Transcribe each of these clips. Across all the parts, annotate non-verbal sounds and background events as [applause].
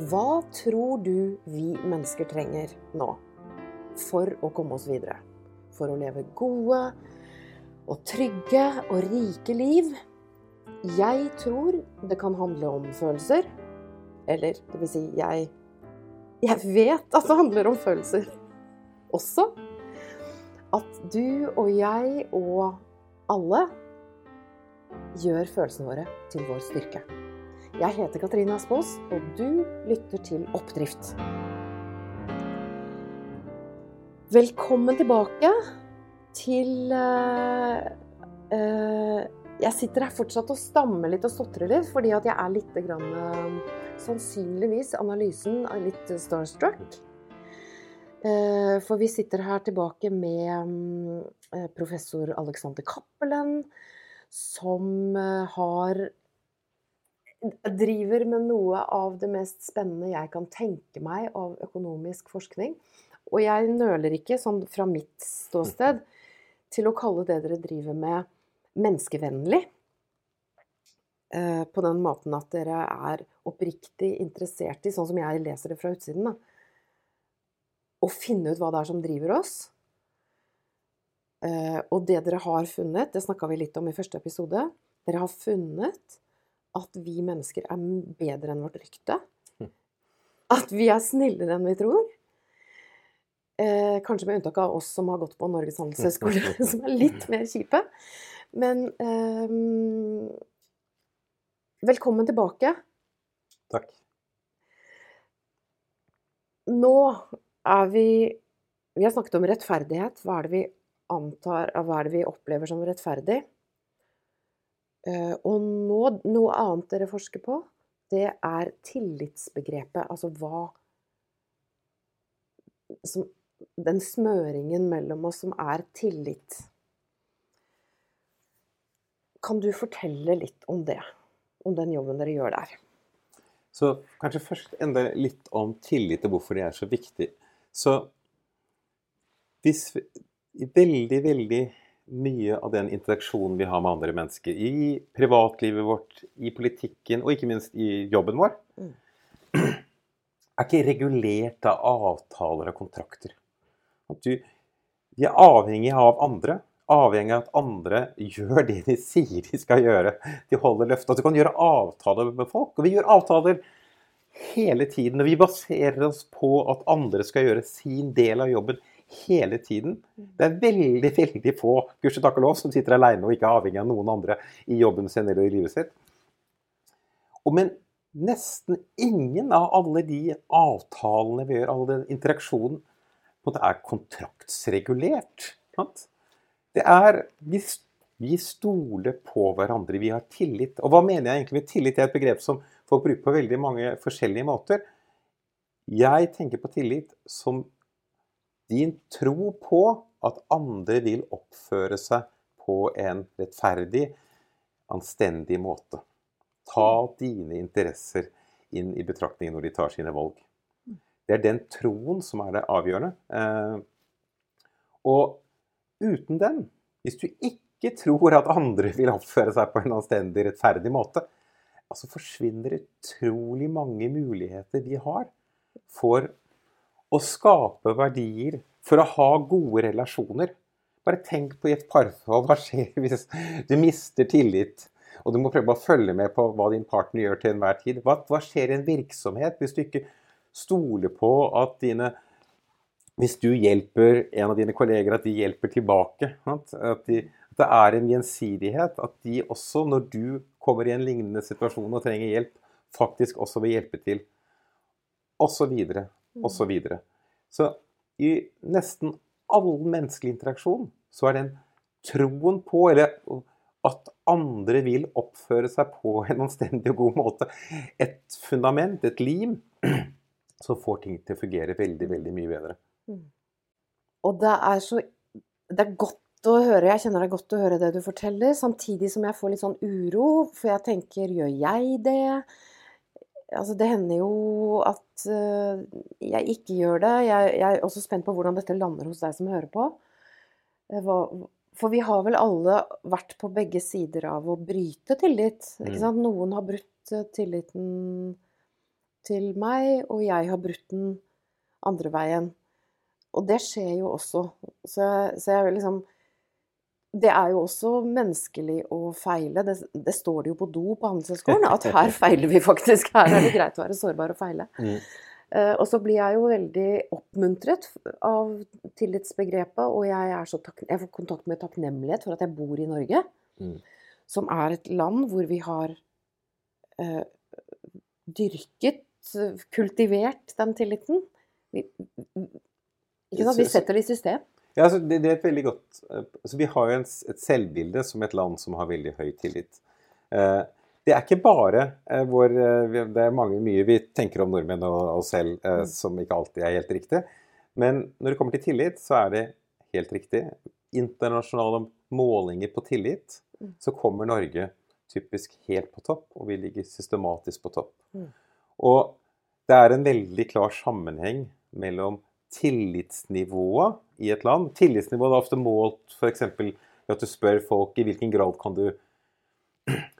Hva tror du vi mennesker trenger nå for å komme oss videre? For å leve gode og trygge og rike liv? Jeg tror det kan handle om følelser. Eller det vil si, jeg Jeg vet at det handler om følelser også. At du og jeg og alle gjør følelsene våre til vår styrke. Jeg heter Katrine Aspaas, og du lytter til Oppdrift. Velkommen tilbake til uh, uh, Jeg sitter her fortsatt og stammer litt og stotrer litt, fordi at jeg er litt grann, uh, Sannsynligvis analysen er litt starstruck. For vi sitter her tilbake med um, professor Alexander Cappelen, som har driver med noe av det mest spennende jeg kan tenke meg av økonomisk forskning. Og jeg nøler ikke, sånn fra mitt ståsted, til å kalle det dere driver med, menneskevennlig. På den måten at dere er oppriktig interessert i, sånn som jeg leser det fra utsiden, da, å finne ut hva det er som driver oss. Og det dere har funnet, det snakka vi litt om i første episode, dere har funnet at vi mennesker er bedre enn vårt rykte. At vi er snillere enn vi tror. Eh, kanskje med unntak av oss som har gått på Norges handelshøyskole, [laughs] som er litt mer kjipe. Men eh, velkommen tilbake. Takk. Nå er vi Vi har snakket om rettferdighet. Hva er det vi antar Hva er det vi opplever som rettferdig? Uh, og nå, noe annet dere forsker på, det er tillitsbegrepet. Altså hva som, Den smøringen mellom oss som er tillit. Kan du fortelle litt om det? Om den jobben dere gjør der? Så kanskje først enda litt om tillit og hvorfor det er så viktig. Så hvis vi, veldig, veldig mye av den interaksjonen vi har med andre mennesker i privatlivet vårt, i politikken og ikke minst i jobben vår, mm. er ikke regulert av avtaler og kontrakter. At du, vi er avhengig av andre. Avhengig av at andre gjør det de sier de skal gjøre. De holder løftet. At du kan gjøre avtaler med folk. Og vi gjør avtaler hele tiden. Og vi baserer oss på at andre skal gjøre sin del av jobben hele tiden. Det er veldig veldig få gudskjelov og lov, som sitter alene og ikke er avhengig av noen andre i jobben sin eller i livet sitt. Og men nesten ingen av alle de avtalene vi gjør, all den interaksjonen, er kontraktsregulert. Det er vi, vi stoler på hverandre, vi har tillit. Og hva mener jeg egentlig med tillit? Det er et begrep som folk bruker på veldig mange forskjellige måter. Jeg tenker på tillit som din tro på at andre vil oppføre seg på en rettferdig, anstendig måte. Ta dine interesser inn i betraktningen når de tar sine valg. Det er den troen som er det avgjørende. Eh, og uten den, hvis du ikke tror at andre vil oppføre seg på en anstendig, rettferdig måte, altså forsvinner utrolig mange muligheter vi har for å skape verdier for å ha gode relasjoner. Bare tenk på i et parforhold. Hva skjer [laughs] hvis du mister tillit? Og du må prøve å følge med på hva din partner gjør til enhver tid. Hva, hva skjer i en virksomhet hvis du ikke stoler på at dine Hvis du hjelper en av dine kolleger, at de hjelper tilbake. At, de, at det er en gjensidighet. At de også, når du kommer i en lignende situasjon og trenger hjelp, faktisk også vil hjelpe til. Og så videre. Og så videre. Så i nesten all menneskelig interaksjon så er den troen på, eller at andre vil oppføre seg på en anstendig og god måte, et fundament, et lim, [clears throat] som får ting til å fungere veldig, veldig mye bedre. Mm. Og det er så Det er godt å høre, jeg kjenner det er godt å høre det du forteller, samtidig som jeg får litt sånn uro, for jeg tenker gjør jeg det? Altså, det hender jo at uh, jeg ikke gjør det. Jeg, jeg, er også spent på hvordan dette lander hos deg som hører på. Eh, hva, for vi har vel alle vært på begge sider av å bryte tillit. Mm. Noen har brutt eh, tilliten til meg, og jeg har brutt den andre veien. Og det skjer jo også. Så, så jeg liksom Det er jo også menneskelig å feile. Det, det står det jo på do på Handelshøyskolen, at her [laughs] feiler vi faktisk. Her er det greit å være sårbar og feile. Mm. Uh, og så blir jeg jo veldig oppmuntret av tillitsbegrepet, og jeg, er jeg får kontakt med takknemlighet for at jeg bor i Norge, Mm. som er et land hvor vi har uh, dyrket, kultivert den tilliten. Vi, vi setter det i system. Ja, altså, det, det er et veldig godt eh, altså, Vi har jo en, et selvbilde som et land som har veldig høy tillit. Eh, det er ikke bare eh, hvor eh, Det er mange, mye vi tenker om nordmenn og oss selv eh, Mm. som ikke alltid er helt riktig. Men når det kommer til tillit, så er det helt riktig. Internasjonale målinger på tillit, Mm. så kommer Norge typisk helt på topp, og vi ligger systematisk på topp. Mm. Og det er en veldig klar sammenheng mellom tillitsnivået i et land. Tillitsnivået er ofte målt f.eks. ved at du spør folk i hvilken grad kan du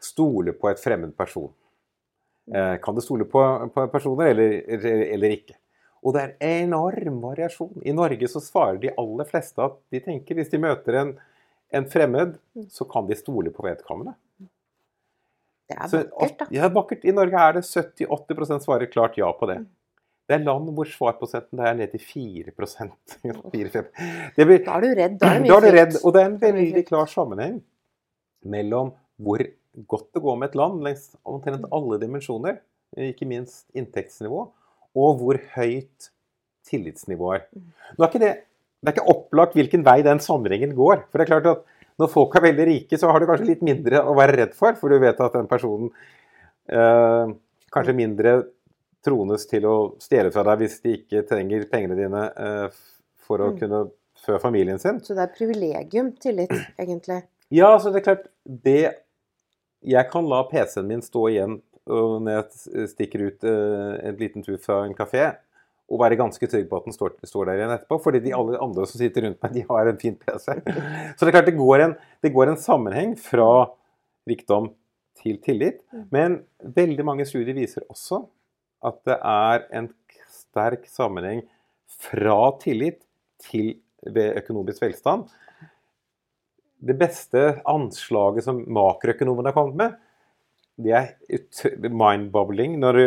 stole på et fremmed person. Eh, kan du stole på, på personer eller, eller ikke? Og det er enorm variasjon. I Norge så svarer de aller fleste at de tenker hvis de møter en, en fremmed, så kan de stole på vedkommende. Det er Så, vakkert, da. Ja, vakkert. I Norge er det 70-80% svarer klart ja på det. Det er land hvor svarprosenten er ned til 4 4-5. [laughs] Det blir, Da er du redd. Da er da er du redd. Og det er en veldig klar sammenheng mellom hvor godt det går med et land langs omtrent alle dimensjoner, ikke minst inntektsnivå, og hvor høyt tillitsnivå er. Mm. Nå er ikke det, det er ikke opplagt hvilken vei den sammenhengen går. For det er klart at når folk er veldig rike, så har du kanskje litt mindre å være redd for, for du vet at den personen øh, kanskje mindre trones til å stjele fra deg hvis de ikke trenger pengene dine eh, for å Mm. kunne fø familien sin. Så det er privilegium, tillit, egentlig. Ja, så det er klart det Jeg kan la PC-en min stå igjen og når jeg stikker ut eh, en liten tur fra en kafé, og være ganske trygg på at den står, står der igjen etterpå. Fordi de alle andre som sitter rundt meg, de har en fin PC. [laughs] Så det er klart det går en, det går en sammenheng fra rikdom til tillit. Men veldig mange studier viser også at det er en sterk sammenheng fra tillit til økonomisk velstand. Det beste anslaget som makroøkonomene har kommet med, det er mind-bobbling når,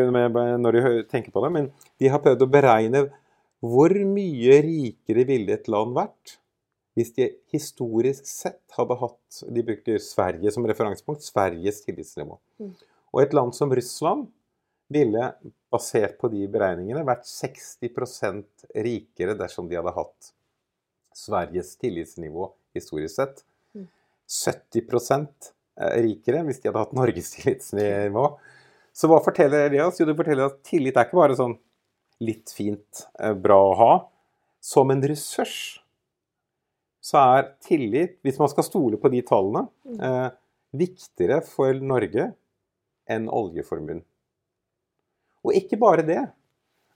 når du tenker på det, men de har prøvd å beregne hvor mye rikere ville et land vært hvis de historisk sett hadde hatt De bruker Sverige som referansepunkt. Sveriges tillitsnivå. Mm. Og et land som Russland ville, basert på de beregningene, vært 60% rikere dersom de hadde hatt Sveriges tillitsnivå historisk sett. Mm. 70% rikere hvis de hadde hatt Norges tillitsnivå. Så hva forteller det oss? Jo, det forteller at tillit er ikke bare sånn litt fint, eh, bra å ha. Som en ressurs så er tillit, hvis man skal stole på de tallene, eh, viktigere for Norge enn oljeformuen. Og ikke bare det,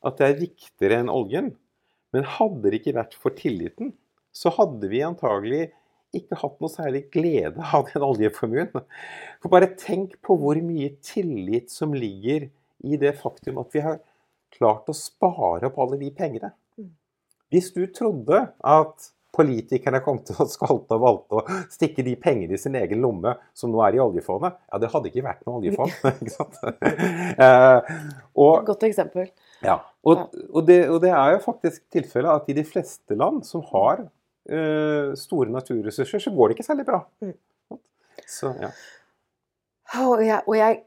at det er viktigere enn oljen, men hadde det ikke vært for tilliten, så hadde vi antagelig ikke hatt noe særlig glede av den oljeformuen. For bare tenk på hvor mye tillit som ligger i det faktum at vi har klart å spare opp alle de pengene. Mm. Hvis du trodde at politikerne kom til å skalte og valte og stikke de pengene i sin egen lomme som nå er i oljefondet, ja, det hadde ikke vært noe oljefond. [laughs] ikke sant? Eh, og, Godt eksempel. ja, og, og, det, og det er jo faktisk tilfellet at i de fleste land som har eh, store naturressurser, så går det ikke særlig bra. Mm. Så, ja. Og jeg, og jeg,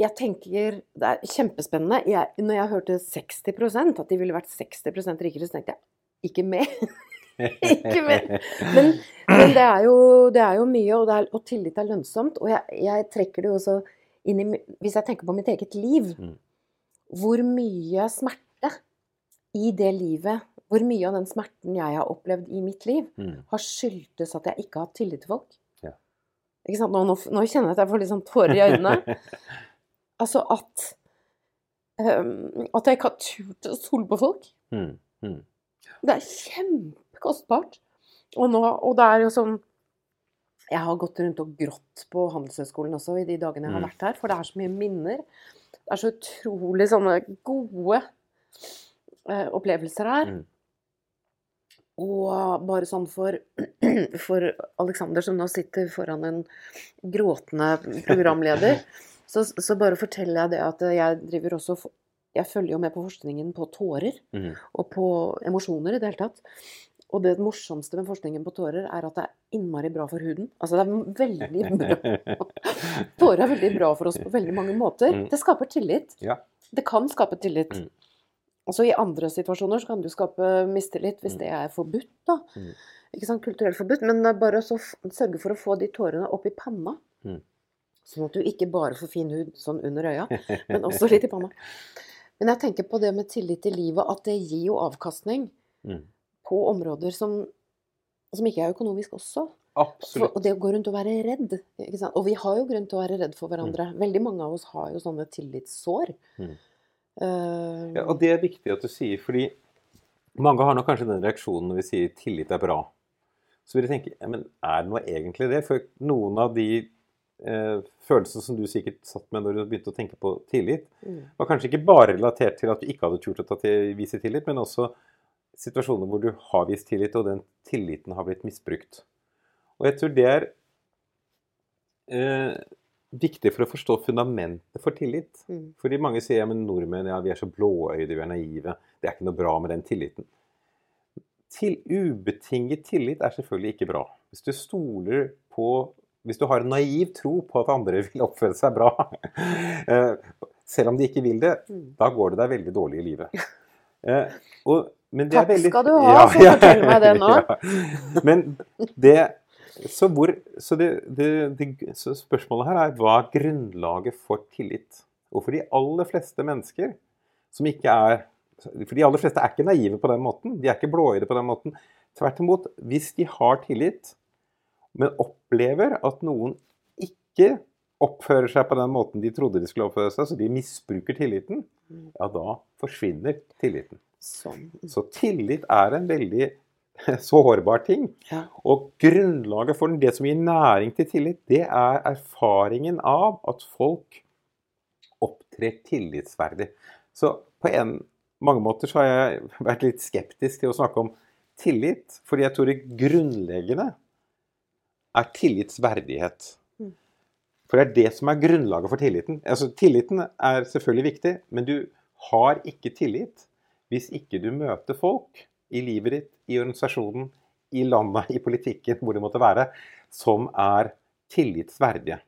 jeg tenker Det er kjempespennende. Jeg, når jeg hørte 60% at de ville vært 60 rikere, så tenkte jeg ikke mer. [laughs] [laughs] Ikke mer. Men, [clears throat] men det, er jo, det er jo mye, og, det er, og tillit er lønnsomt. Og jeg, jeg trekker det jo også inn i Hvis jeg tenker på mitt eget liv, Mm. hvor mye smerte i det livet Hvor mye av den smerten jeg har opplevd i mitt liv, Mm. har skyldtes at jeg ikke har hatt tillit til folk. Ja. Ikke sant? Nå, nå, nå kjenner jeg at jeg får litt sånn tårer i øynene. [laughs] Altså at um, At jeg ikke har turt å stole på folk. Mm. Mm. Det er kjempekostbart. Og, nå, og det er jo sånn Jeg har gått rundt og grått på Handelshøyskolen også i de dagene jeg har Mm. vært her, for det er så mye minner. Det er så utrolig sånne gode eh, opplevelser her. Mm. Og bare sånn for, [clears throat] for Alexander som nå sitter foran en gråtende programleder, [laughs] så, så bare forteller jeg det at jeg driver også Jeg følger jo med på forskningen på tårer mm. og på emosjoner i det hele tatt. Og det morsomste med forskningen på tårer er at det er innmari bra for huden. Altså det er veldig [laughs] bra. Tårer er veldig bra for oss på veldig mange måter. Mm. Det skaper tillit. Ja. Det kan skape tillit. Mm. Og så i andre situasjoner så kan du skape mistillit hvis Mm. det er forbudt, da. Mm. Ikke sant, kulturelt forbudt. Men er bare å så sørge for å få de tårene opp i panna. Mm. Sånn at du ikke bare får fin hud sånn under øya, [laughs] men også litt i panna. Men jeg tenker på det med tillit til livet, at det gir jo avkastning Mm. På områder som, som ikke er økonomisk også. For, og det å gå rundt og være redd. Og vi har jo grunn til å være redd for hverandre. Veldig mange av oss har jo sånne tillitssår. Mm. Uh, Ja, og det er viktig at du sier, fordi mange har nok kanskje den reaksjonen når vi sier tillit er bra. Så vil jeg tenke, ja, men er det noe egentlig det? For noen av de eh, følelsene som du sikkert satt med når du begynte å tenke på tillit, mm, var kanskje ikke bare relatert til at du ikke hadde turt å til, vise tillit, men også situasjoner hvor du har vist tillit, og den tilliten har blitt misbrukt. Og jeg tror det er eh, viktig for å forstå fundamentet for tillit. mm, Fordi mange sier ja, men nordmenn ja, vi er så blåøyde, vi er naive. Det er ikke noe bra med den tilliten. Til ubetinget tillit er selvfølgelig ikke bra. Hvis du stoler på Hvis du har en naiv tro på at andre [laughs] vil oppføre seg bra, eh, selv om de ikke vil det, mm. da går det deg veldig dårlig i livet. [laughs] Eh, og, Takk veldig- skal du ha så fortell fortelle meg det [laughs] nå. Ja. Men det så, hvor, så, det, det, det, så spørsmålet her er hva er grunnlaget for tillit? Og for de aller fleste mennesker som ikke er For de aller fleste er ikke naive på den måten. De er ikke blåøyde på den måten. Tvert imot, hvis de har tillit, men opplever at noen ikke oppfører seg på den måten de trodde de skulle oppføre seg, så de misbruker tilliten, Mm. ja, da forsvinner tilliten. Sånn. Så tillit er en veldig [laughs] sårbar ting. Ja. Og grunnlaget for det som gir næring til tillit, det er erfaringen av at folk opptrer tillitsverdig. Så på en, mange måter så har jeg [laughs] vært litt skeptisk til å snakke om tillit, fordi jeg tror det grunnleggende er tillitsverdighet. Mm. For det er det som er grunnlaget for tilliten. Altså, tilliten er selvfølgelig viktig, men du har ikke tillit hvis ikke du møter folk i livet ditt, i organisasjonen, i landet, i politikken, hvor det måtte være, som er tillitsverdige.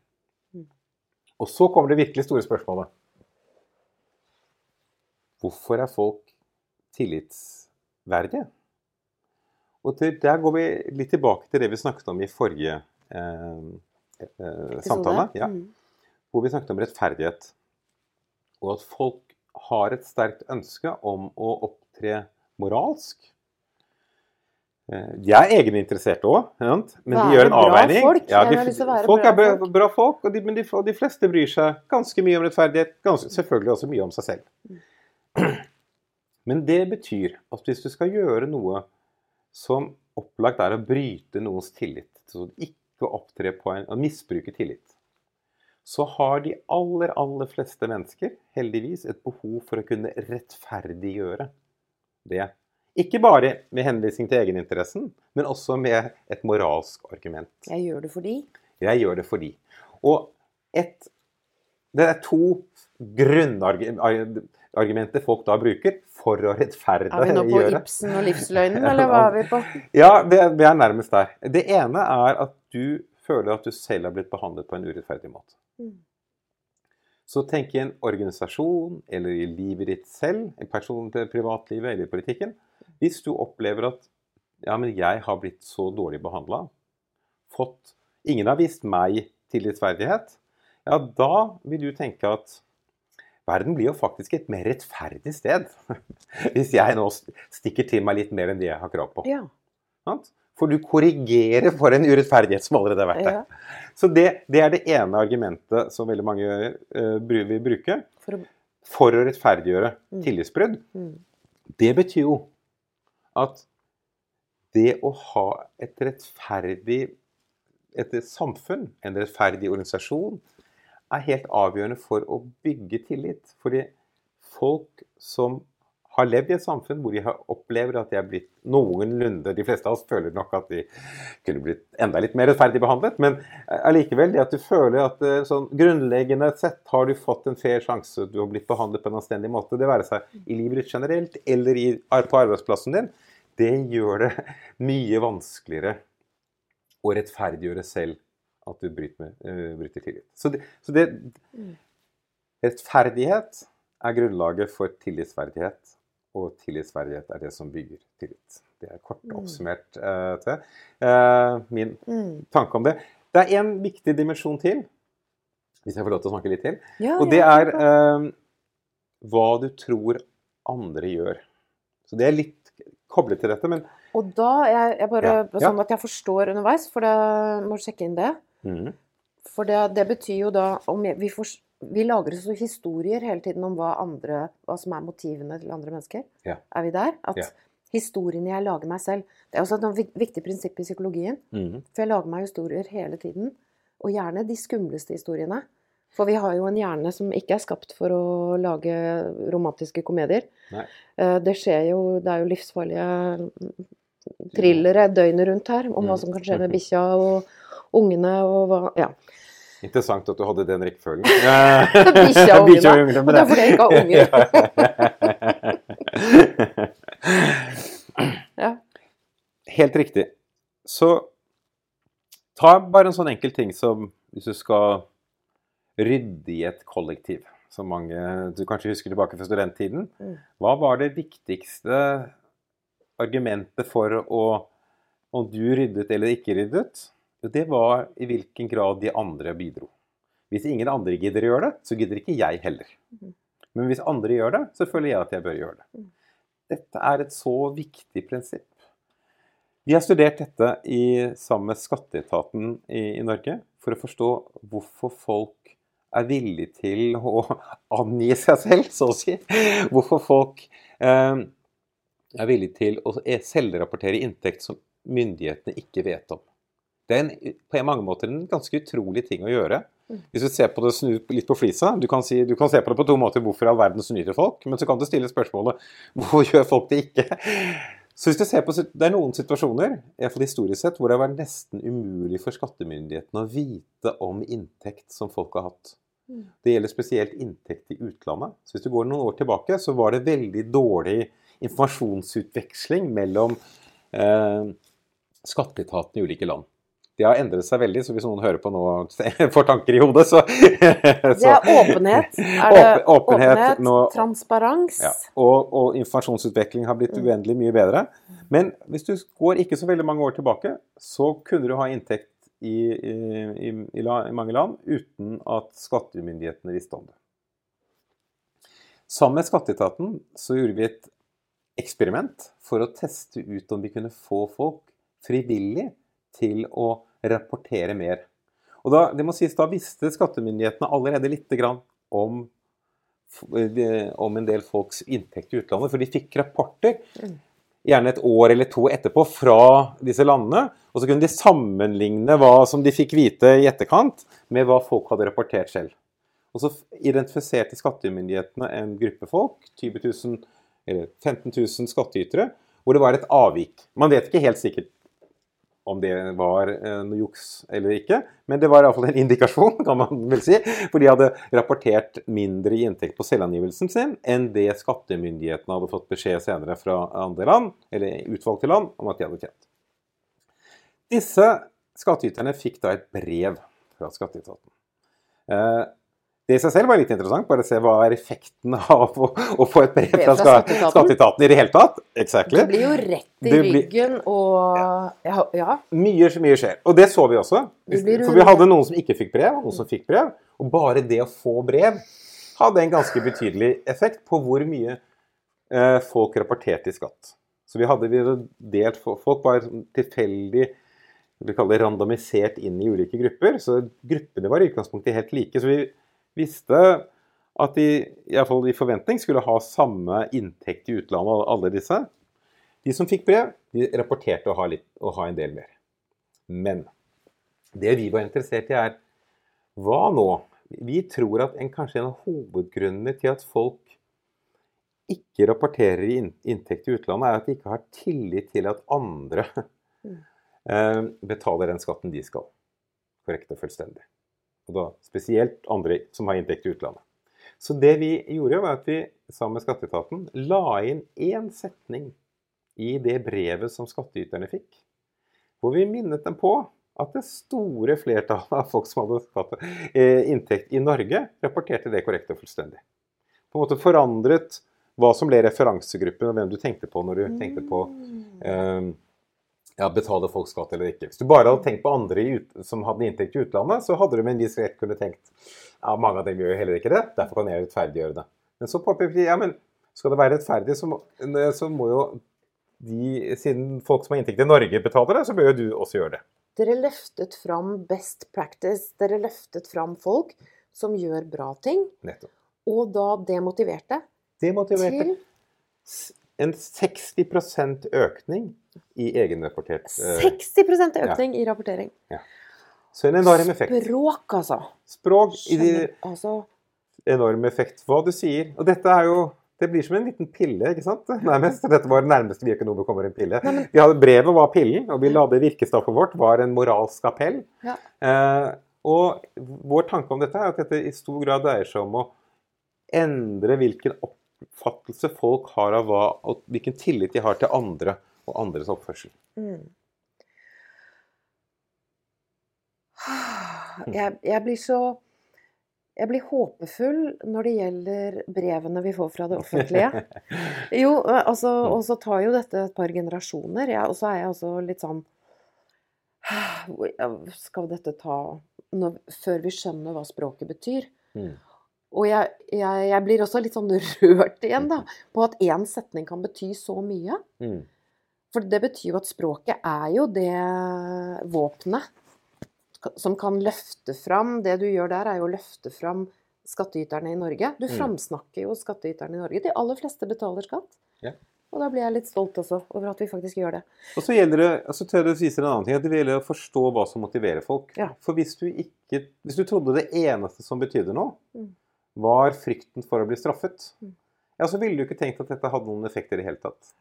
Mm. Og så kommer det virkelig store spørsmålet. Hvorfor er folk tillitsverdige? Og til, der går vi litt tilbake til det vi snakket om i forrige eh, eh, samtale. Ja Mm. hvor vi snakket om rettferdighet. Og at folk har et sterkt ønske om å opptre moralsk. Eh, De er egeninteresserte òg, men de gjør en avveining. folk. Ja, de, folk er bra, folk. bra folk, og de, men de, de fleste bryr seg ganske mye om rettferdighet. Ganske, selvfølgelig også mye om seg selv. Men det betyr at hvis du skal gjøre noe som opplagt er å bryte noens tillit, så ikke opptre på en, å misbruke tillit, så har de aller, aller fleste mennesker heldigvis et behov for å kunne rettferdiggjøre det. Ikke bare med henvisning til egeninteressen, men også med et moralsk argument. Jeg gjør det fordi Jeg gjør det fordi. Og et, det er to grunnargumenter folk da bruker for å rettferdiggjøre. Er vi nå på Ibsen og livsløgnen, eller hva er vi på? Ja, vi er nærmest der. Det ene er at du føler at du selv har blitt behandlet på en urettferdig måte. Mm. Så tenk i en organisasjon eller i livet ditt selv, i person til privatlivet eller i politikken. Hvis du opplever at ja, men jeg har blitt så dårlig behandla, fått Ingen har vist meg tillitsverdighet. Ja, da vil du tenke at verden blir jo faktisk et mer rettferdig sted. [laughs] Hvis jeg nå stikker til meg litt mer enn det jeg har krav på. Ja. For du korrigerer for en urettferdighet som allerede har vært der. ja. Så det, det er det ene argumentet som veldig mange uh, vil bruke For å for å rettferdiggjøre Mm. tillitsbrudd. mm. Det betyr jo at det å ha et rettferdig et samfunn, en rettferdig organisasjon, er helt avgjørende for å bygge tillit. Fordi folk som har levd i et samfunn hvor de opplever at de er blitt noenlunde De fleste av oss føler nok at de kunne blitt enda litt mer rettferdig behandlet, men allikevel det at du føler at eh, sånn grunnleggende sett har du fått en fair sjanse, du har blitt behandlet på en anstendig måte, det være seg i livet ditt generelt eller i, på arbeidsplassen din, det gjør det [laughs] mye vanskeligere å rettferdiggjøre selv at du bryter, med, uh, bryter tillit. Så, det, så det, mm. rettferdighet er grunnlaget for tillitsverdighet, og tillitsverdighet er det som bygger tillit. Det er kort mm. oppsummert uh, til uh, min mm. tanke om det. Det er en viktig dimensjon til, hvis jeg får lov til å snakke litt til. Ja, og det er hva du tror andre gjør. Så det er litt koblet til dette, men Og da jeg, jeg bare, ja, Sånn at jeg forstår underveis, for da må du sjekke inn det. Mm. For det, det, betyr jo da om vi, får, vi lager så historier hele tiden om hva, andre, hva som er motivene til andre mennesker. Ja. Er vi der? At ja. historiene jeg lager meg selv Det er også et viktig prinsipp i psykologien. Mm. For jeg lager meg historier hele tiden. Og gjerne de skumleste historiene. For vi har jo en hjerne som ikke er skapt for å lage romantiske komedier. Nei. Eh, det skjer jo Det er jo livsfarlige thrillere døgnet rundt her om hva mm. som kan skje med bikkja og ungene og hva Ja. Interessant at du hadde den rekkefølgen. [laughs] bikkja og ungene. Og det er fordi jeg ikke har unger. [laughs] ja. Helt riktig. Så ta bare en sånn enkel ting som hvis du skal rydde i et kollektiv. Som mange du kanskje husker tilbake fra studenttiden. Mm. Hva var det viktigste argumentet for å, om du ryddet eller ikke ryddet? Det var i hvilken grad de andre bidro. Hvis ingen andre gidder å gjøre det, så gidder ikke jeg heller. Mm. Men hvis andre gjør det, så føler jeg at jeg bør gjøre det. Mm. Dette er et så viktig prinsipp. Vi har studert dette i, sammen med skatteetaten i, i Norge for å forstå hvorfor folk er villig til å [laughs] angi seg selv, så å si. Hvorfor folk eh, er villig til å selvrapportere inntekt som myndighetene ikke vet om. Det er en, på mange måter en ganske utrolig ting å gjøre. Mm. Hvis du ser på det snu litt på flisa, du kan, si, du kan se på det på to måter. Hvorfor i all verden snyter folk? Men så kan du stille spørsmålet [laughs] hvorfor gjør folk det ikke? Så hvis du ser på, Det er noen situasjoner iallfall historisk sett, hvor det har vært nesten umulig for skattemyndighetene å vite om inntekt som folk har hatt. Mm. Det gjelder spesielt inntekt i utlandet. Så Hvis du går noen år tilbake, så var det veldig dårlig informasjonsutveksling mellom eh, skatteetatene i ulike land. Det har endret seg veldig, så hvis noen hører på nå og [laughs] får tanker i hodet, så, [laughs] så Det er åpenhet. Er det åpenhet, åpenhet nå, transparens? Ja, og, og, informasjonsutvikling har blitt mm. uendelig mye bedre. Men hvis du går ikke så veldig mange år tilbake, så kunne du ha inntekt i, i, i, i mange land uten at skattemyndighetene visste om det. Sammen med skatteetaten så gjorde vi et eksperiment for å teste ut om vi kunne få folk frivillig til å rapportere mer. Og da, det må sies, da visste skattemyndighetene allerede litt om, om en del folks inntekt i utlandet, for de fikk rapporter mm gjerne et år eller to etterpå fra disse landene. Og så kunne de sammenligne hva som de fikk vite i etterkant, med hva folk hadde rapportert selv. Og så identifiserte skattemyndighetene en gruppe folk, 20 000, eller 15 000 skattytere, hvor det var et avvik. Man vet ikke helt sikkert om det var eh, noe juks eller ikke, men det var iallfall en indikasjon, [laughs] kan man vel si. For de hadde rapportert mindre i inntekt på selvangivelsen sin enn det skattemyndighetene hadde fått beskjed senere fra andre land, eller utvalgte land, om at de hadde tjent. Disse skattyterne fikk da et brev fra skatteetaten. Det i seg selv var litt interessant. Bare se hva er effekten [laughs] av å, å få et brev fra skatteetaten i det hele tatt. Exactly. Det blir jo rett i ryggen og ja. ja. Mye, mye skjer. Og det så vi også. For vi hadde noen som ikke fikk brev, og noen som fikk brev. Og bare det å få brev hadde en ganske betydelig effekt på hvor mye eh, folk rapporterte i skatt. Så vi hadde, vi hadde delt Folk var tilfeldig vi kaller det randomisert inn i ulike grupper. Så gruppene var i utgangspunktet helt like. så vi visste at de iallfall i forventning skulle ha samme inntekt i utlandet, alle disse. De som fikk brev, de rapporterte å ha, litt, å ha en del mer. Men Det vi var interessert i, er hva nå? Vi tror at en, kanskje en av hovedgrunnene til at folk ikke rapporterer i inntekt i utlandet, er at de ikke har tillit til at andre mm. eh, betaler den skatten de skal. Korrekt og fullstendig. Og da spesielt andre som har inntekt i utlandet. Så det vi gjorde, var at vi sammen med Skatteetaten la inn én setning i det brevet som skattyterne fikk, hvor vi minnet dem på at det store flertallet av folk som hadde skatt, eh, inntekt i Norge, rapporterte det korrekt og fullstendig. På en måte forandret hva som ble referansegruppen, og hvem du tenkte på når du tenkte på eh, ja, betaler folk skatt eller ikke. Hvis du bare hadde tenkt på andre ut, som hadde inntekt i utlandet, så hadde du med en viss rett kunne tenkt ja, mange av dem gjør jo heller ikke det, derfor kan jeg rettferdiggjøre det. Men så påpeker vi ja, men skal det være rettferdig, så må, så må jo de, siden folk som har inntekt i Norge, betaler det, så bør jo du også gjøre det. Dere løftet fram best practice. Dere løftet fram folk som gjør bra ting. Nettopp. Og da demotiverte det motiverte en 60% økning i egenrapportert eh, 60 økning ja. i rapportering. Ja. Så en enorm effekt. Språk, altså. Språk i de, altså. Enorm effekt. Hva du sier. Og dette er jo det blir som en liten pille, ikke sant? [laughs] Nærmest. Dette var det nærmeste vi økonomer kommer en pille. Nei, men... hadde, brevet var pillen, og vi la det virkestoffet vårt var en moralsk appell. Ja. Eh, og vår tanke om dette er at dette i stor grad dreier seg om å endre hvilken oppfattelse folk har av hva, og hvilken tillit de har til andre og andres oppførsel. Mm. Jeg, jeg, blir så jeg blir håpefull når det gjelder brevene vi får fra det offentlige. [laughs] Jo, altså, mm. Og så tar jo dette et par generasjoner. Ja, og så er jeg også litt sånn Skal dette ta når, Før vi skjønner hva språket betyr. Mm. Og jeg, jeg, jeg, blir også litt sånn rørt igjen da, på at én setning kan bety så mye. Mm. For det betyr jo at språket er jo det våpenet som kan løfte fram Det du gjør der, er jo å løfte fram skattyterne i Norge. Du mm. framsnakker jo skattyterne i Norge. De aller fleste betaler skatt. Ja. Og da blir jeg litt stolt også over at vi faktisk gjør det. Og så gjelder det altså tør jeg vise en annen ting, at det gjelder å forstå hva som motiverer folk. Ja. For hvis du, ikke, hvis du trodde det eneste som betydde noe, mm var frykten for å bli straffet, mm. ja, så ville du ikke tenkt at dette hadde noen effekter i det hele tatt.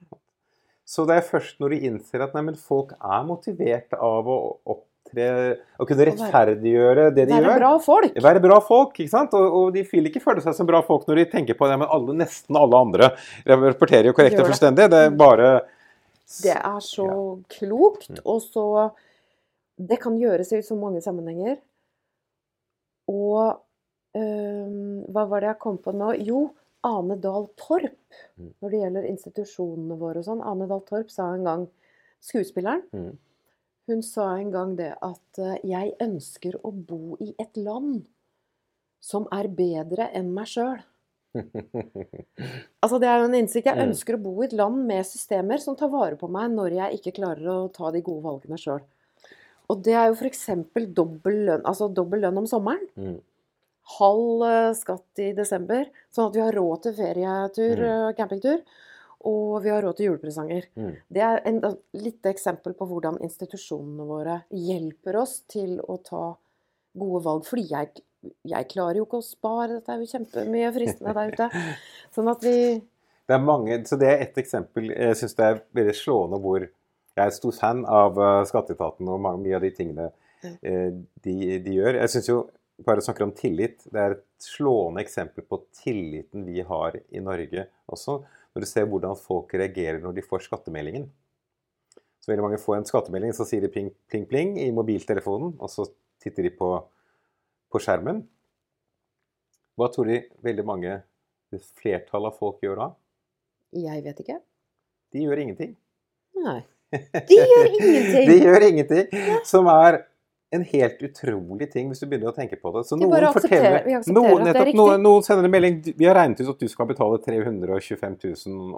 Så det er først når du innser at nei, folk er motivert av å opptre Å kunne rettferdiggjøre det de være gjør. Være bra folk. Være bra folk, ikke sant? Og, og, de vil ikke føle seg som bra folk når de tenker på det, men alle, nesten alle andre rapporterer jo korrekt og fullstendig. Det er mm. bare Det er så ja. klokt, mm. og så Det kan gjøres i så mange sammenhenger. Og øh, hva var det jeg kom på nå? Jo, Ane Dahl Torp. Mm. Når det gjelder institusjonene våre og sånn. Ane Dahl Torp sa en gang Skuespilleren. Mm. Hun sa en gang det at eh, 'jeg ønsker å bo i et land som er bedre enn meg sjøl'. [laughs] altså Det er jo en innsikt. Jeg mm. ønsker å bo i et land med systemer som tar vare på meg når jeg ikke klarer å ta de gode valgene sjøl. Og det er jo f.eks. dobbel lønn, altså dobbel lønn om sommeren. Halv eh, skatt i desember, sånn at vi har råd til ferietur, mm. Eh, campingtur. Og vi har råd til julepresanger. Mm. Det er en lite eksempel på hvordan institusjonene våre hjelper oss til å ta gode valg. Fordi jeg, jeg klarer jo ikke å spare, dette er jo kjempemye fristende der ute. [laughs] Sånn at vi det er mange, så det er ett eksempel. Jeg syns det er veldig slående hvor Jeg er stor fan av eh, Skatteetaten og mye av de tingene de, de gjør. Jeg synes jo bare snakker om tillit. Det er et slående eksempel på tilliten vi har i Norge også. Når du ser hvordan folk reagerer når de får skattemeldingen. Så veldig mange får en skattemelding, så sier de pling, pling, pling i mobiltelefonen, og så titter de på, på skjermen. Hva tror de veldig mange, flertallet av folk gjør da? Jeg vet ikke. De gjør ingenting. Nei. De gjør ingenting! [laughs] de gjør ingenting. Som er en helt utrolig ting hvis du begynner å tenke på det. Så noen forteller noen, nettopp, noen, noen, sender en melding Vi har regnet ut at du skal betale 325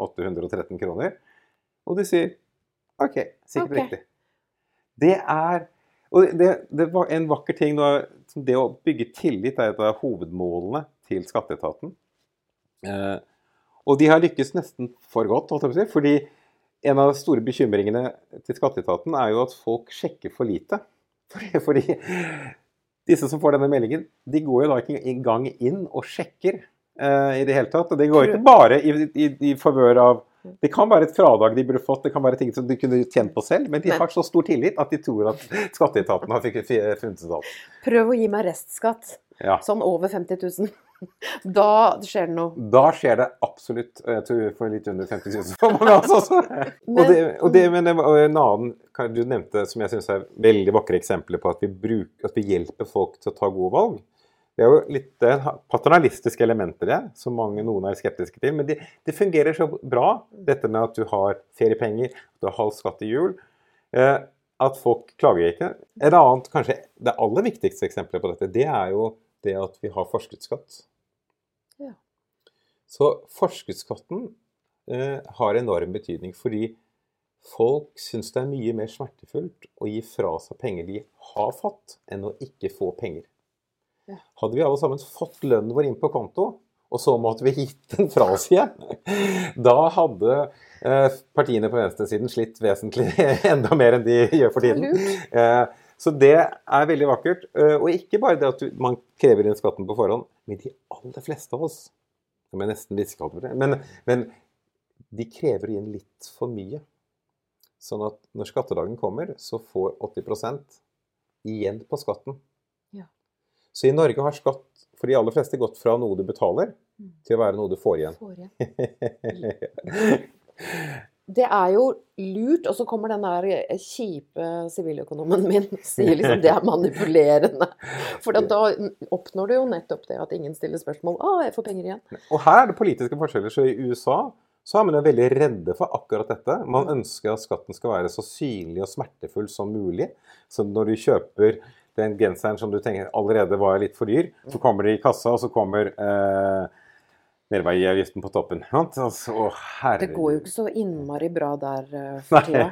813 kroner. Og du sier OK, sikkert okay. riktig. Det er og det, det, var en vakker ting Det å bygge tillit er et av hovedmålene til skatteetaten. Eh, og de har lykkes nesten for godt, holdt jeg på å si. Fordi en av de store bekymringene til skatteetaten er jo at folk sjekker for lite. Fordi, fordi disse som får denne meldingen, de går jo da ikke engang inn og sjekker uh, i det hele tatt. Og det går ikke bare i, i, i favør av Det kan være et fradrag de burde fått, det kan være ting som de kunne tjent på selv, men de har så stor tillit at de tror at skatteetaten har funnet ut alt. Prøv å gi meg restskatt. Ja. Sånn over 50 000. Da skjer det noe. Da skjer det absolutt Jeg tror vi får litt under 50 000 for mange av oss og det, og det, men en annen du nevnte som jeg syns er veldig vakre eksempler på at vi, bruker, at vi hjelper folk til å ta gode valg. Det er jo litt er paternalistiske elementer det, som mange, noen er skeptiske til. Men det, det fungerer så bra, dette med at du har feriepenger, at du har halv skatt i jul. Eh, at folk klager ikke. Et annet, kanskje det aller viktigste eksempelet på dette, det er jo det at vi har forskuddsskatt. Ja. Så forskuddsskatten eh, har enorm betydning fordi folk syns det er mye mer smertefullt å gi fra seg penger de har fått, enn å ikke få penger. Ja. Hadde vi alle sammen fått lønnen vår inn på konto, og så måtte vi gitt den fra oss igjen, [laughs] da hadde eh, partiene på venstresiden slitt vesentlig [laughs] enda mer enn de gjør for tiden. Eh, så det er veldig vakkert. Eh, Og ikke bare det at du, man krever inn skatten på forhånd, men de aller fleste av oss Som jeg nesten hviska over det. Men, men de krever inn litt for mye. Sånn at når skattedagen kommer, så får 80% igjen på skatten. Ja. Så i Norge har skatt for de aller fleste gått fra noe du betaler, Mm. til å være noe du får igjen. Får igjen. [laughs] [laughs] Det er jo lurt, og så kommer den der kjipe siviløkonomen min og sier liksom det er manipulerende. For da, oppnår du jo nettopp det at ingen stiller spørsmål. 'Å, jeg får penger igjen'. Og her er det politiske forskjeller. Så i USA så er man jo veldig redde for akkurat dette. Man ønsker at skatten skal være så synlig og smertefull som mulig. Så når du kjøper den genseren som du tenker allerede var litt for dyr, så kommer det i kassa, og så kommer eh, merverdiavgiften på toppen. Altså, å, Det går jo ikke så innmari bra der eh, for tida.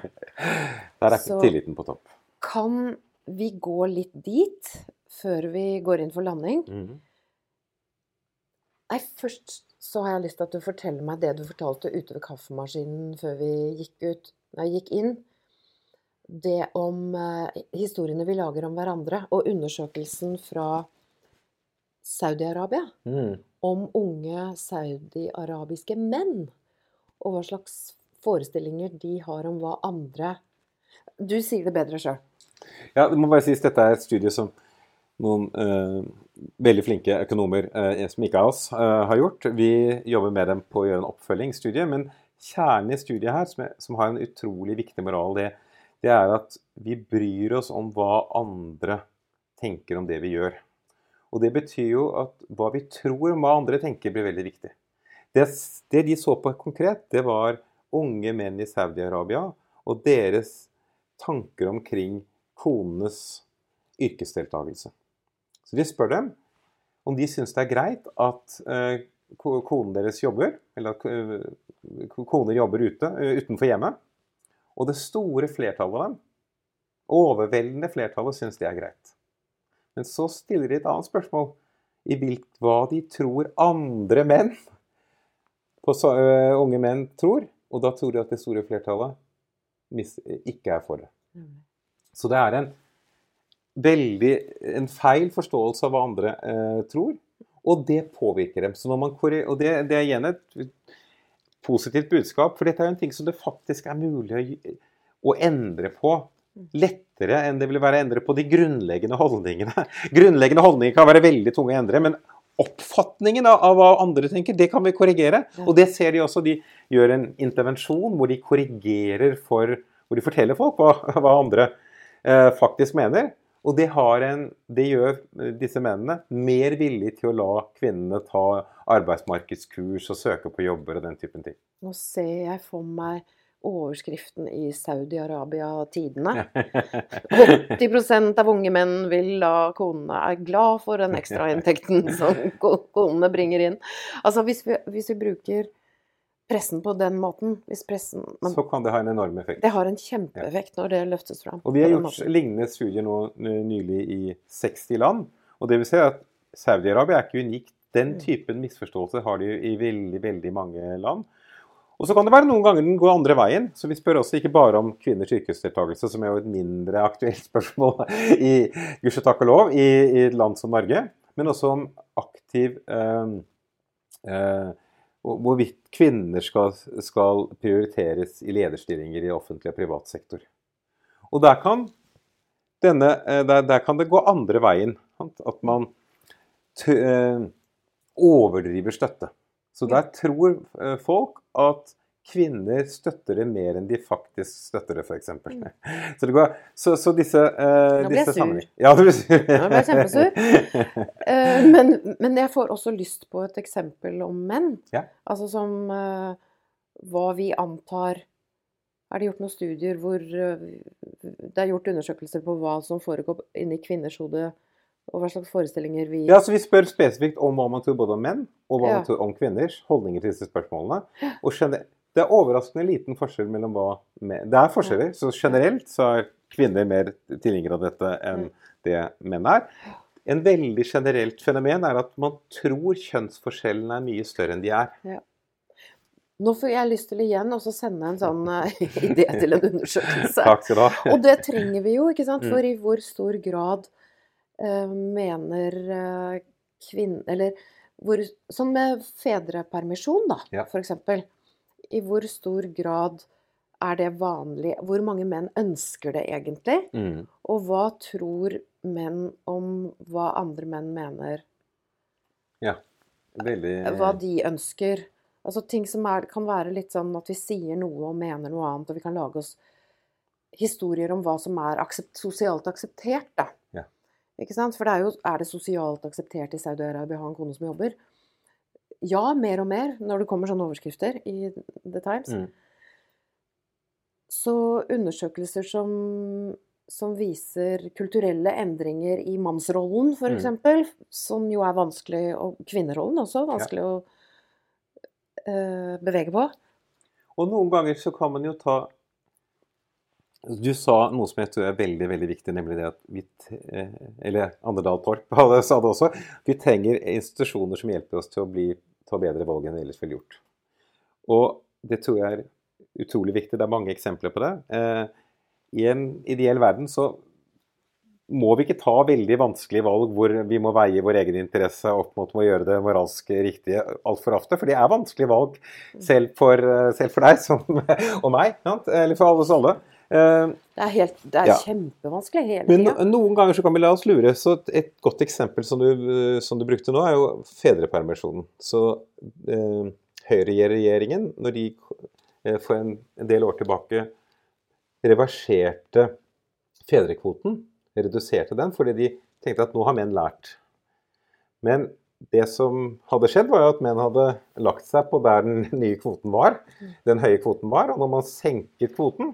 [laughs] der er Så- tilliten på topp. Kan vi gå litt dit før vi går inn for landing? Mhm. Nei, først så har jeg lyst til at du forteller meg det du fortalte ute ved kaffemaskinen før vi gikk ut, nei, gikk inn. Det om eh, historiene vi lager om hverandre, og undersøkelsen fra Saudi-Arabia Mm. om unge saudi-arabiske menn, og hva slags forestillinger de har om hva andre Du sier det bedre sjøl. Ja, det må bare sies dette er et studie som noen eh, veldig flinke økonomer, eh, som ikke er oss, eh, har gjort. Vi jobber med dem på å gjøre en oppfølgingsstudie, men kjernen i studiet her, som, er, som har en utrolig viktig moral, det, det er at vi bryr oss om hva andre tenker om det vi gjør. Og det betyr jo at hva vi tror om hva andre tenker, blir veldig viktig. Det, det de så på konkret, det var unge menn i Saudi-Arabia og deres tanker omkring konenes yrkesdeltakelse. Så de spør dem om de syns det er greit at eh, konen deres jobber, eller at eh, koner jobber ute, eh, utenfor hjemmet. Og det store flertallet av dem, overveldende flertallet, syns det er greit. Men så stiller de et annet spørsmål i hvilk, hva de tror andre menn, på, øh, unge menn, tror. Og da tror de at det store flertallet mis, ikke er for det. Så det er en veldig en feil forståelse av hva andre uh, tror, og det påvirker dem. Så når man, og det, det er igjen et positivt budskap, for dette er jo en ting som det faktisk er mulig å, å endre på. Lettere enn det vil være å endre på de grunnleggende holdningene. [laughs] Grunnleggende holdninger kan være veldig tunge å endre, men oppfatningen av, av hva andre tenker, det kan vi korrigere. Ja. Og det ser de også. De gjør en intervensjon hvor de korrigerer for Hvor de forteller folk hva, [laughs] hva andre eh, faktisk mener. Og det, har en, det gjør disse mennene mer villige til å la kvinnene ta arbeidsmarkedskurs og søke på jobber og den typen ting. Nå ser jeg for meg overskriften i Saudi-Arabia-tidene. 80% [laughs] av unge menn vil la konene er glad for den ekstrainntekten [laughs] som konene bringer inn. Altså hvis vi, hvis vi bruker pressen på den måten hvis pressen, man, Så kan det ha en enorm effekt. Det har en kjempeeffekt når det løftes fram. Og vi har gjort lignende studier nå nylig i 60 land. Og det vil si at Saudi-Arabia er ikke unikt. Den Mm. typen misforståelser har de i veldig, veldig mange land. Og så kan det være noen ganger den går andre veien. Så vi spør også ikke bare om kvinners yrkesdeltakelse, som er jo et mindre aktuelt [laughs] spørsmål i gudskjelov takk og lov i, i, et land som Norge, men også om aktiv eh, eh, Hvorvidt kvinner skal, skal, prioriteres i lederstillinger i offentlig og privat sektor. Og der kan, denne, eh, der, der kan det gå andre veien. At man eh, overdriver støtte. Så der tror eh, folk at kvinner støtter det mer enn de faktisk støtter det, f.eks. Mm. [laughs] Så, det så, så disse, uh, jeg sur. Ja, du ble sur. Nå ble jeg kjempesur. Uh, [laughs] men, men, jeg får også lyst på et eksempel om menn. Ja. Altså som uh, hva vi antar Er det gjort noen studier hvor det er gjort undersøkelser på hva som foregår inni kvinners hode og hva slags forestillinger vi Ja, så Vi spør spesifikt om hva man tror både om menn og hva ja. man tror om kvinners holdninger til disse spørsmålene. Og det er overraskende liten forskjell mellom hva menn Det er forskjeller, så generelt så er kvinner mer tilhengere av dette enn det menn er. En veldig generelt fenomen er at man tror kjønnsforskjellene er mye større enn de er. Ja. Nå får jeg lyst til igjen å sende en sånn uh, [laughs] idé til en [laughs] undersøkelse. Takk skal du ha. Og det trenger vi jo, ikke sant? For mm. i hvor stor grad Eh, mener eh, kvinner Eller hvor, sånn med fedrepermisjon, da, ja. f.eks. I hvor stor grad er det vanlig Hvor mange menn ønsker det egentlig? Mm. Og hva tror menn om hva andre menn mener? Ja, veldig Hva de ønsker. Altså ting som er, kan være litt sånn at vi sier noe og mener noe annet, og vi kan lage oss historier om hva som er aksept, sosialt akseptert, da. Ikke sant? For det er jo Er det sosialt akseptert i Saudi-Arabia å ha en kone som jobber? Ja, mer og mer, når det kommer sånne overskrifter i The Times. Mm. Så undersøkelser som, som, viser kulturelle endringer i mannsrollen, f.eks., mm. som jo er vanskelig, og kvinnerollen også, vanskelig ja. å øh, bevege på. Og noen ganger så kan man jo ta du sa noe som jeg tror er veldig veldig viktig, nemlig det at vi eh, Eller Anderdal Torp [laughs] sa det også. Vi trenger institusjoner som hjelper oss til å bli, ta bedre valg enn vi ellers ville gjort. Og det tror jeg er utrolig viktig. Det er mange eksempler på det. Eh, I en ideell verden så må vi ikke ta veldig vanskelige valg hvor vi må veie vår egen interesse opp mot å gjøre det moralsk riktige altfor ofte. For det er vanskelige valg selv for, eh, selv for deg som, [laughs] og meg, eller for alle oss alle. Uh, det er, helt, det er ja. kjempevanskelig hele tida. Men noen ganger så kan vi la oss lure. Så et godt eksempel som du, som du brukte nå, er jo fedrepermisjonen. Så uh, Høyre-regjeringen, når de uh, for en, en, del år tilbake reverserte fedrekvoten, reduserte den, fordi de tenkte at nå har menn lært. Men det som hadde skjedd, var jo at menn hadde lagt seg på der den [laughs] nye kvoten var. Den høye kvoten var. Og når man senket kvoten,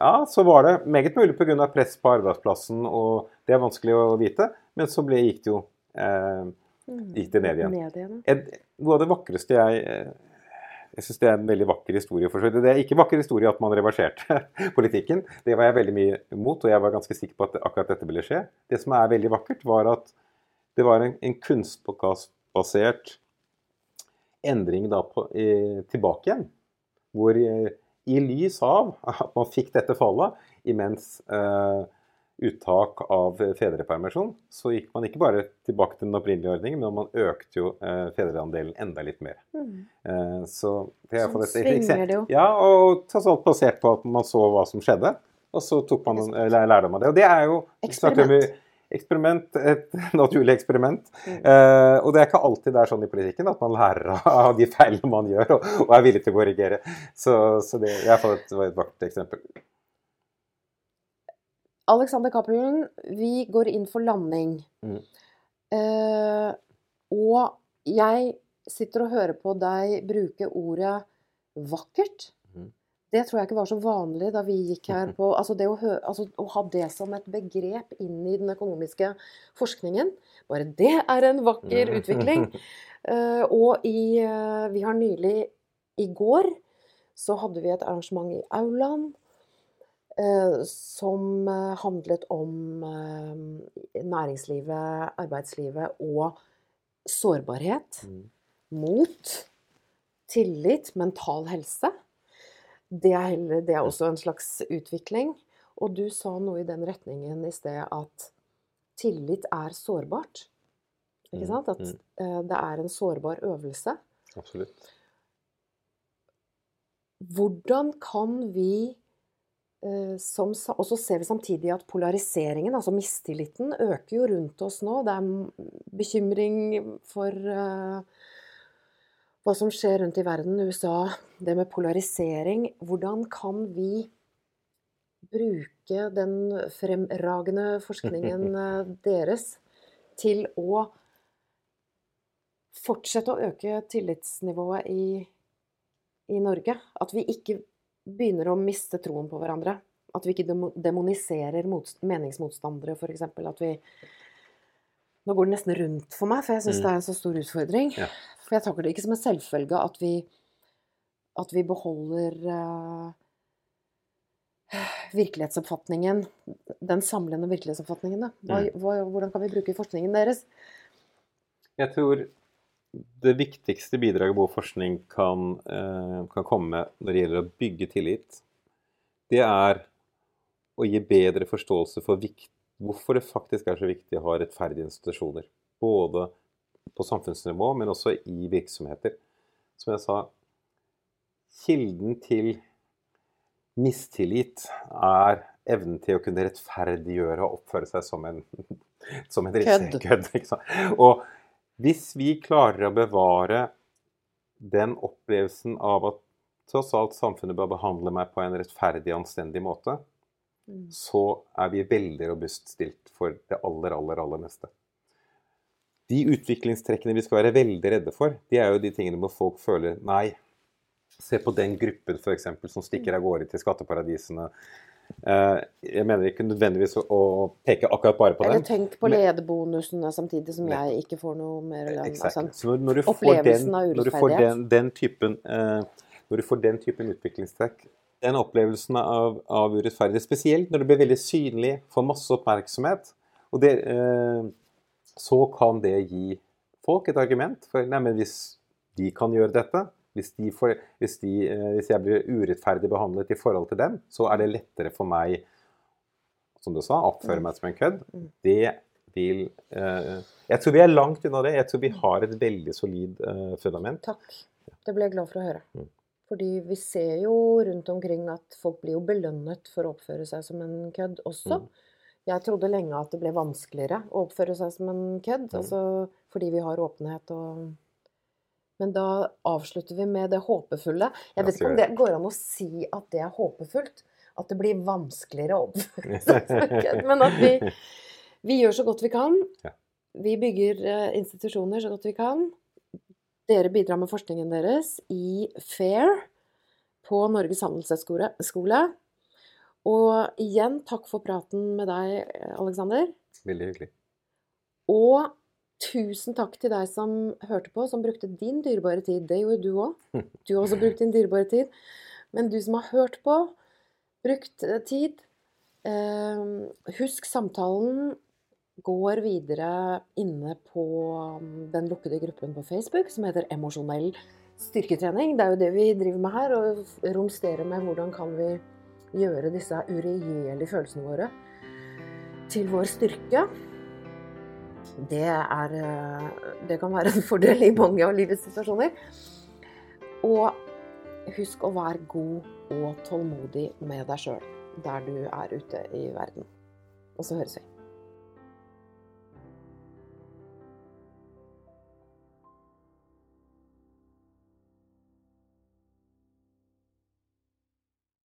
ja, så var det meget mulig pga. press på arbeidsplassen, og det er vanskelig å vite. Men så ble, gikk det jo eh, gikk det ned igjen. Ned igjen. Et, noe av det vakreste jeg eh, Jeg syns det er en veldig vakker historie. for Det er ikke vakker historie at man reverserte [laughs] politikken. Det var jeg veldig mye imot, og jeg var ganske sikker på at akkurat dette ville skje. Det som er veldig vakkert, var at det var en, en kunstbasert endring da på, i, tilbake igjen. Hvor eh, i lys av at man fikk dette fallet imens eh, uttak av fedrepermisjon, så gikk man ikke bare tilbake til den opprinnelige ordningen, men man økte jo eh, fedreandelen enda litt mer. Mm. Eh, så det er sånn svinger det jo. Ja, og tross alt basert på at man så hva som skjedde. Og så tok man lærdom av det. Og det er jo Eksperiment eksperiment, et [laughs] naturlig eksperiment. Mm. Eh, og det er ikke alltid det er sånn i politikken at man lærer av de feilene man gjør, og, og er villig til å korrigere. Så, så det jeg får et, var et vakkert eksempel. Alexander Cappelen, vi går inn for landing. Mm. Eh, og jeg sitter og hører på deg bruke ordet vakkert. Det tror jeg ikke var så vanlig da vi gikk her på altså det å, høre, altså å, ha det som et begrep inn i den økonomiske forskningen, bare det er en vakker utvikling. Uh, [laughs] og i uh, Vi har nylig, i går, så hadde vi et arrangement i aulaen uh, som handlet om næringslivet, arbeidslivet og sårbarhet. Mm. Mot tillit, mental helse. Det er, heller, det er også en slags utvikling. Og du sa noe i den retningen i sted at tillit er sårbart. Ikke Mm, sant? At eh, det er en sårbar øvelse. Absolutt. Hvordan kan vi eh, som, Og så ser vi samtidig at polariseringen, altså mistilliten, øker jo rundt oss nå. Det er bekymring for eh, hva som skjer rundt i verden, USA, det med polarisering. Hvordan kan vi bruke den fremragende forskningen [laughs] eh, deres til å fortsette å øke tillitsnivået i, i Norge? At vi ikke begynner å miste troen på hverandre. At vi ikke demoniserer mots- meningsmotstandere, f.eks. At vi Nå går det nesten rundt for meg, for jeg syns Mm. det er en så stor utfordring. Ja. For jeg takler det ikke som en selvfølge at vi, at vi beholder uh, virkelighetsoppfatningen, den samlende virkelighetsoppfatningen. Hva, Mm. hva, hvordan kan vi bruke forskningen deres? Jeg tror det viktigste bidraget vår forskning kan, eh, kan komme med når det gjelder å bygge tillit, det er å gi bedre forståelse for vikt, hvorfor det faktisk er så viktig å ha rettferdige institusjoner. Både på samfunnsnivå, men også i virksomheter. Som jeg sa, kilden til mistillit er evnen til å kunne rettferdiggjøre og oppføre seg som en, [laughs] som en Kødd. Og hvis vi klarer å bevare den opplevelsen av at tross alt samfunnet bør behandle meg på en rettferdig og anstendig måte, Mm. så er vi veldig robust stilt for det aller, aller, aller meste. De utviklingstrekkene vi skal være veldig redde for, de er jo de tingene hvor folk føler Nei, se på den gruppen f.eks. som stikker av gårde til skatteparadisene. Eh, Jeg mener ikke nødvendigvis å- å peke akkurat bare på den. Eller tenk på lederbonusene samtidig som jeg ikke får noe mer lønn. Exakt. Altså, Så når, du får den, når du får den, den typen eh, Når du får den typen utviklingstrekk, den opplevelsen av, av urettferdighet, spesielt når det blir veldig synlig, får masse oppmerksomhet, og det, eh, så kan det gi folk et argument for nei, men hvis de kan gjøre dette, hvis, de får, hvis, de, eh, hvis jeg blir urettferdig behandlet i forhold til dem, så er det lettere for meg, som du sa, oppføre meg som en kødd. Mm. Det vil eh, Jeg tror vi er langt unna det. Jeg tror vi har et veldig solid eh, fundament. takk. Det ble jeg glad for å høre. Mm. Fordi vi ser jo rundt omkring at folk blir jo belønnet for å oppføre seg som en kødd også. Mm. Jeg trodde lenge at det ble vanskeligere å oppføre seg som en kødd, Mm. altså fordi vi har åpenhet og Men da avslutter vi med det håpefulle. Jeg vet ikke om det går an å si at det er håpefullt. At det blir vanskeligere å oppføre [laughs] seg som en kødd. Men at vi, vi gjør så godt vi kan. Vi bygger eh, institusjoner så godt vi kan. Dere bidrar med forskningen deres i FAIR på Norges handelshøyskole. Og igjen, takk for praten med deg, Aleksander. Veldig hyggelig. Og tusen takk til deg som hørte på, som brukte din dyrebare tid. Det gjorde du òg. [laughs] Du har også brukt din dyrebare tid. Men du som har hørt på, brukt eh, tid eh, Husk samtalen går videre inne på mm, den lukkede gruppen på Facebook som heter Emosjonell styrketrening. Det er jo det vi driver med her, og romsterer med hvordan kan vi gjøre disse uregjerlige følelsene våre til vår styrke. Det, er, eh, det kan være en fordel i mange av livets situasjoner. Og husk å være god og tålmodig med deg sjøl der du er ute i verden. Og så høres vi.